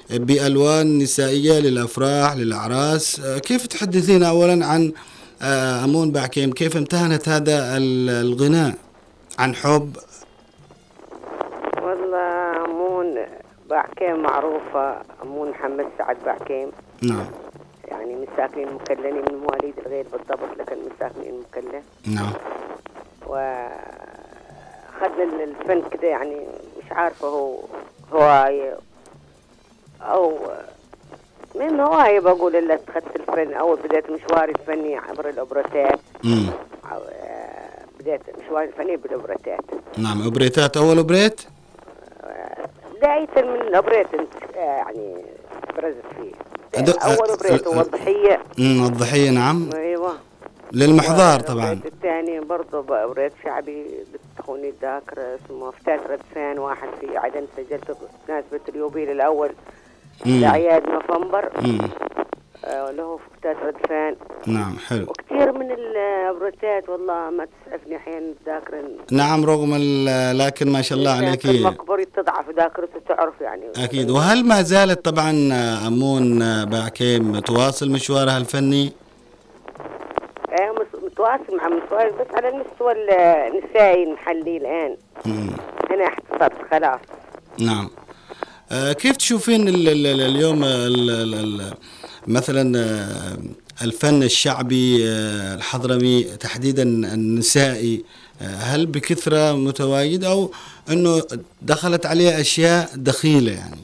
بألوان نسائية للأفراح للأعراس. آه، كيف تحدثين اولا عن آه، أمون بعكيم كيف امتهنت هذا ال- الغناء عن حب؟ والله أمون بعكيم معروفة أمون محمد سعد بعكيم نعم. يعني من ساكنين مكلني من مواليد الغير بالضبط لكن من ساكنين مكلن نعم وخدنا الفن كده يعني مش عارفه هو هواية من هواية بقول إلا اتخذت الفن اول بداية مشواري الفني عبر الاوبريتات مم. أو، آه، بداية مشواري الفني بالاوبريتات نعم اوبريتات أول اوبريت بداية من الاوبريت آه، يعني برزت فيه. أول اوبريت هو الضحية مم، الضحيه نعم. أيوه. للمحضار طبعا. الثاني برضه بريد شعبي بتخوني الذاكرة اسمه فتاة ردفان واحد في عدن سجلته بمناسبة اليوبيل الأول. لأعياد نوفمبر. آه له في فتاة ردفان نعم حلو. وكثير من البروتات والله ما تسعفني أحيانا الذاكرة. نعم رغم لكن ما شاء الله عليك. المقبري تضعف ذاكرته تعرف يعني. أكيد. وهل ما زالت طبعا أمون بعكيم تواصل مشوارها الفني؟ آه مس- متواصل مع متواصل بس على المستوى النسائي المحلي الآن. مم. هنا احتفظت خلاص. نعم. آه، كيف تشوفين ال ال ال اليوم ال ال ال مثلا آه، الفن الشعبي آه، الحضرمي تحديدا النسائي آه، هل بكثرة متواجد أو أنه دخلت عليه أشياء دخيلة يعني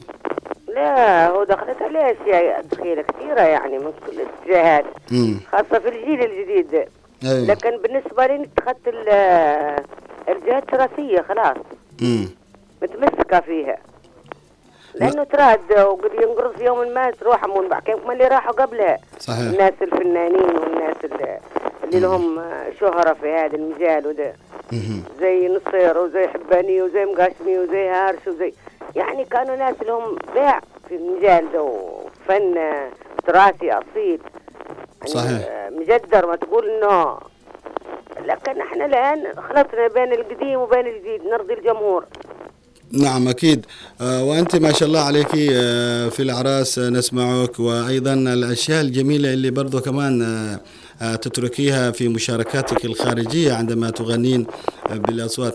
لا هو دخلت عليه أشياء دخيلة كثيرة يعني من كل الاتجاهات مم. خاصة في الجيل الجديد أيوة. لكن بالنسبة لي اتخذت ال- الجهات التراثية خلاص مم. متمسكة فيها لأنه تراد وقد ينقرض يوم ما تروح بعكين كما اللي راحوا قبلها. صحيح. الناس الفنانين والناس اللي, لهم شهرة في هذا المجال وده. زي نصير وزي حباني وزي مقاشمي وزي هارش وزي يعني كانوا ناس لهم باع في المجال ده وفن تراثي أصيل. يعني صحيح. مجدر ما تقول إنه. لكن إحنا الآن خلطنا بين القديم وبين الجديد نرضي الجمهور. نعم أكيد. آه، وأنت ما شاء الله عليك آه، في الأعراس آه، نسمعك. وأيضا الأشياء الجميلة اللي برضو كمان تتركيها في مشاركاتك الخارجية عندما تغنين بالأصوات.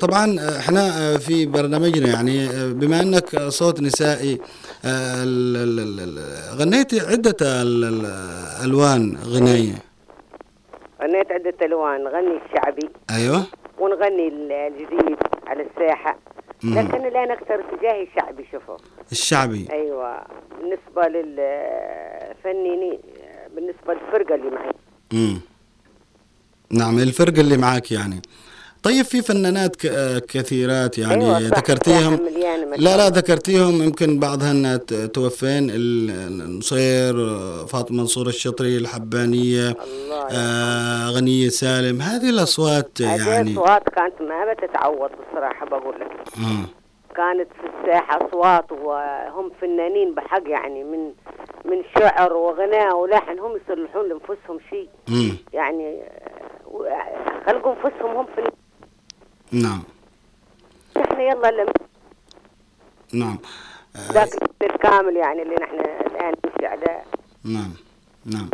طبعا إحنا في برنامجنا يعني بما أنك صوت نسائي غنيتي عدة ألوان غنائية. غنيت عدة ألوان نغني الشعبي. أيوة. ونغني الجديد على الساحة. مم. لكن الآن أكثر اتجاهي شعبي شوفوا. الشعبي. أيوه. بالنسبة للفنانين بالنسبة للفرقة اللي معي. مم. نعم الفرقة اللي معاك يعني. طيب في فنانات كثيرات يعني أيوة ذكرتيهم؟ لا لا. ذكرتيهم. يمكن بعضهن توفين. ال- النصير فاطمة منصور الشطري الحبانية الله آه غنية سالم. هذه الأصوات هذه يعني أصوات كانت ما بتتعوض بصراحة بقول لك. كانت في الساحة أصوات وهم فنانين بحق يعني من من شعر وغناء ولحن. هم يصلحون لأنفسهم شيء. يعني خلقوا أنفسهم هم في نعم. إحنا يلا لم نعم. ذاك الكامل يعني اللي نحن الآن نمشي على نعم. نعم.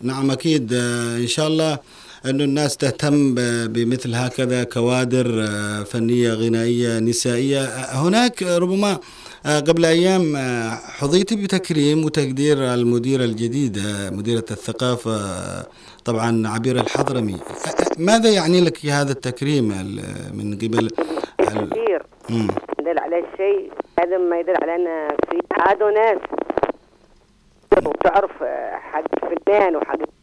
نعم أكيد. آه، إن شاء الله أن الناس تهتم بمثل هكذا كوادر آه، فنية غنائية نسائية آه، هناك آه، ربما قبل أيام حظيت بتكريم وتقدير المديرة الجديدة مديرة الثقافة طبعا عبير الحضرمي ماذا يعني لك هذا التكريم ال- من قبل كثير. يدل على الشيء هذا ما يدل على أن في عادوا ناس وتعرف حق الفنان وحق.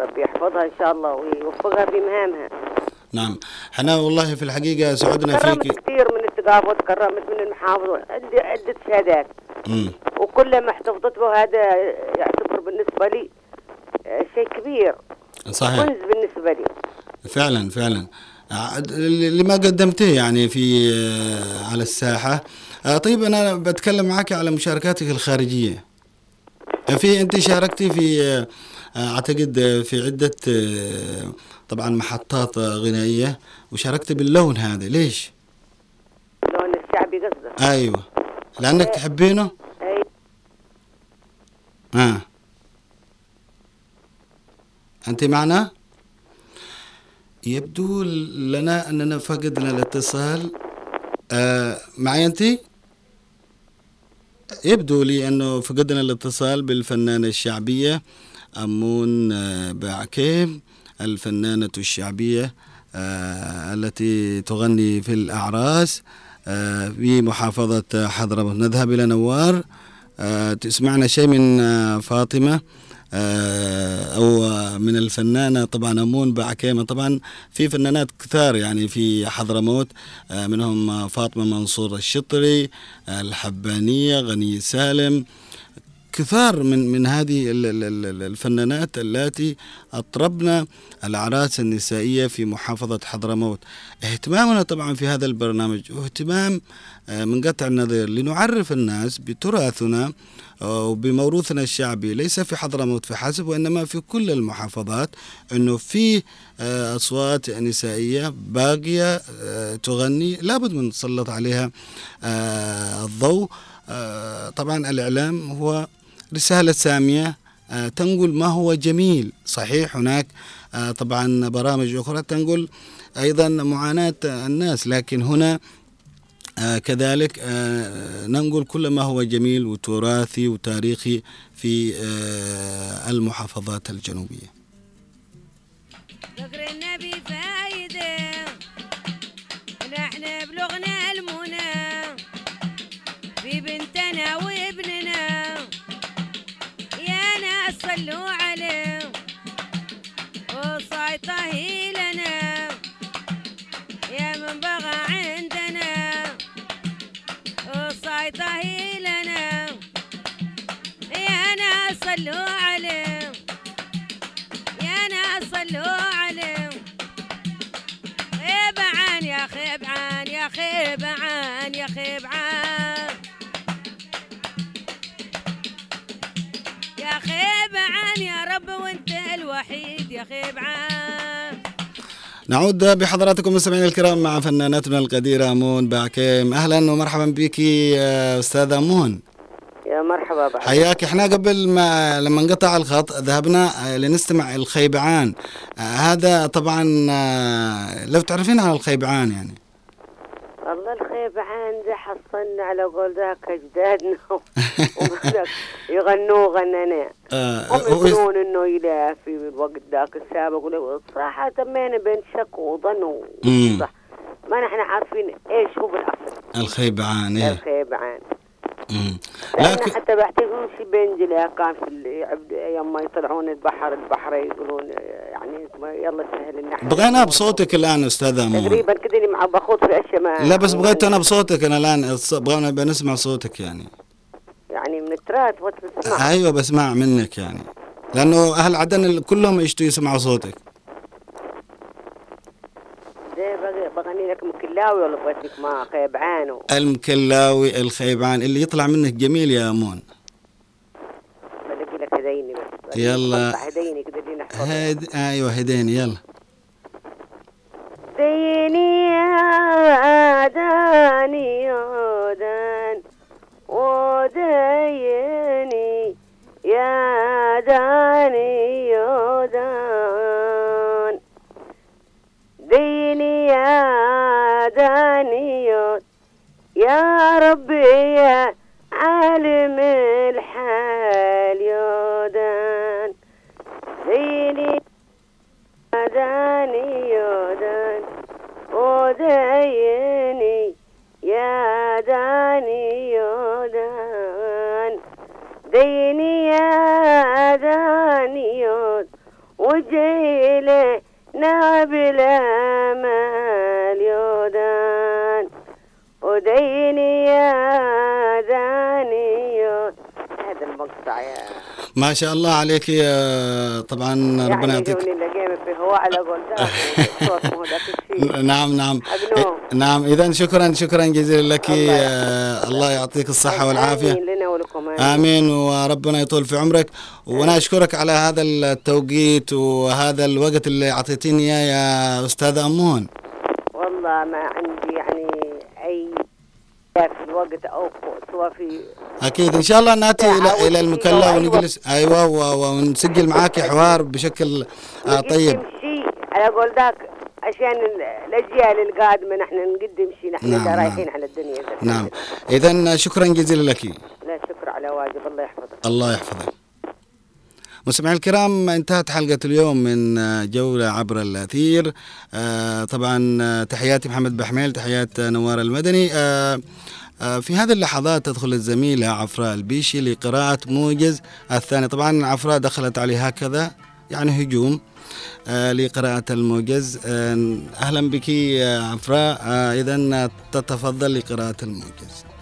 ربي يحفظها إن شاء الله ويوفقها في مهامها نعم. إحنا والله في الحقيقة سعدنا كرمت فيك. كثير من ثقافة وتكرمت من المحافظ عندي عدة شهادات. وكل ما احتفظت به هذا يعتبر بالنسبة لي آه، شيء كبير. صحيح. كنز بالنسبة لي. فعلا فعلا. عاد- لما قدمته يعني في آه، على الساحة. آه، طيب أنا بتكلم معك على مشاركاتك الخارجية. في أنت شاركتي في آه، آه، أعتقد في عدة طبعا محطات غنائية وشاركت باللون هذا ليش؟ اللون الشعبي قصده أيوة لأنك تحبينه؟ أي آه. أنت معنا؟ يبدو لنا أننا فقدنا الاتصال آه معي أنت؟ يبدو لي أنه فقدنا الاتصال بالفنانة الشعبية أمون آه، بعكيم الفنانة الشعبية آه التي تغني في الأعراس آه في محافظة حضرموت. نذهب إلى نوار. تسمعنا شيء من فاطمة أو من الفنانة طبعا أمون بعكيمة طبعا في فنانات كثار يعني في حضرموت منهم فاطمة منصور الشطري الحبانية غني سالم كثار من من هذه ال- ال- ال- الفنانات اللاتي أطربن الأعراس النسائية في محافظة حضرموت. اهتمامنا طبعا في هذا البرنامج اهتمام آه، من قطع النظير لنعرف الناس بتراثنا آه، وبموروثنا الشعبي. ليس في حضرموت فحسب وإنما في كل المحافظات إنه في آه، أصوات نسائية باقية تغني. لابد من نسلط عليها الضوء. طبعا الإعلام هو رسالة سامية آه، تنقل ما هو جميل. صحيح هناك آه، طبعا برامج أخرى تنقل أيضا معاناة الناس لكن هنا آه، كذلك ننقل كل ما هو جميل وتراثي وتاريخي في المحافظات الجنوبية. ذكر النبي صلوا عليه وصايته لنا. يا من بغى عندنا وصايته لنا. يا ناس صلوا عليه يا ناس صلوا عليه. خيب عن يا خيب عن يا خيب عن يا خيب خيب عن يا رب وانت الوحيد يا خيب عن نعود بحضراتكم مستمعينا الكرام مع فنانتنا القديرة امون باعكيم أهلا ومرحبا بك يا أستاذة امون يا مرحبا بعد حياك. إحنا قبل ما لما انقطع الخط ذهبنا آه، لنستمع الخيبعان آه، هذا طبعا آه، لو تعرفين عن الخيبعان يعني. والله الخيب عندي حصلنا على قول ذاك اجدادنا وذاك يغنوا غننا. آه، هم هو- يقولون إنه يلا في الوقت ذاك السابق. صراحة تمينا بين شك وظن ما نحن عارفين إيش هو بالأصل. الخيبعان إيه الخيب عن مم. لكن حتى بعتقد شي بنجلة كان في يوم ما يطلعون البحر البحر يقولون يعني يلا سهل النحل بغينا بصوتك الآن أستاذة امون تقريبا كده اللي مع بخوض في أشياء ما لا بس بغيت أنا بصوتك أنا الآن بغينا بنسمع صوتك يعني. يعني من التراث وتسمع أيوه بسمع منك يعني. لأنه أهل عدن كلهم يشتوا يسمعوا صوتك. بغني لك مكلاوي ولا بغيت لك ما خيب عانو المكلاوي الخيبعان اللي يطلع منك جميل يا أمون. بلاقي لك هديني بس. يلا. هديني هد... أيوه هديني يلا. ديني يا داني يا دان وديني يا داني يا دان ديني يا داني يا ربي يا عالم الحال داني يودان وديني يا داني يودان ديني يا داني يود وجيلي نابل مال يودان وديني يا داني يود هذا المقطع يا ما شاء الله عليك يا طبعا ربنا يعني يعطيك. هو على ذاك الشيء نعم. نعم. نعم اذا شكرا شكرا جزيلا لك. آه، الله يعطيك الصحة والعافية. آمين لنا ولكم. آمين وربنا يطول في عمرك. وأنا اشكرك على هذا التوقيت وهذا الوقت اللي أعطيتيني إياه يا أستاذة أمون. والله ما عندي يعني أي في الوقت أو سواء في أكيد. إن شاء الله نأتي إلى إلى المكلا وأيوة. ونجلس. أيوه ونسجل معاك حوار بشكل آه، طيب. نقدم شيء على قول ذاك عشان ال- الأجيال القادمة نحن نقدم شيء نحن نعم، نعم. رايحين على الدنيا. نعم. اذا شكرا جزيلا لك. لا شكر على واجب. الله يحفظك. الله يحفظك. مستمعي الكرام انتهت حلقة اليوم من آه، جولة عبر الأثير. آه، طبعا آه، تحياتي محمد بحميل تحيات نوار المدني. في هذه اللحظات تدخل الزميلة عفراء البيشي لقراءة موجز الثاني طبعا عفراء دخلت عليه هكذا يعني هجوم لقراءة الموجز. أهلا بك عفراء. إذا تتفضل لقراءة الموجز.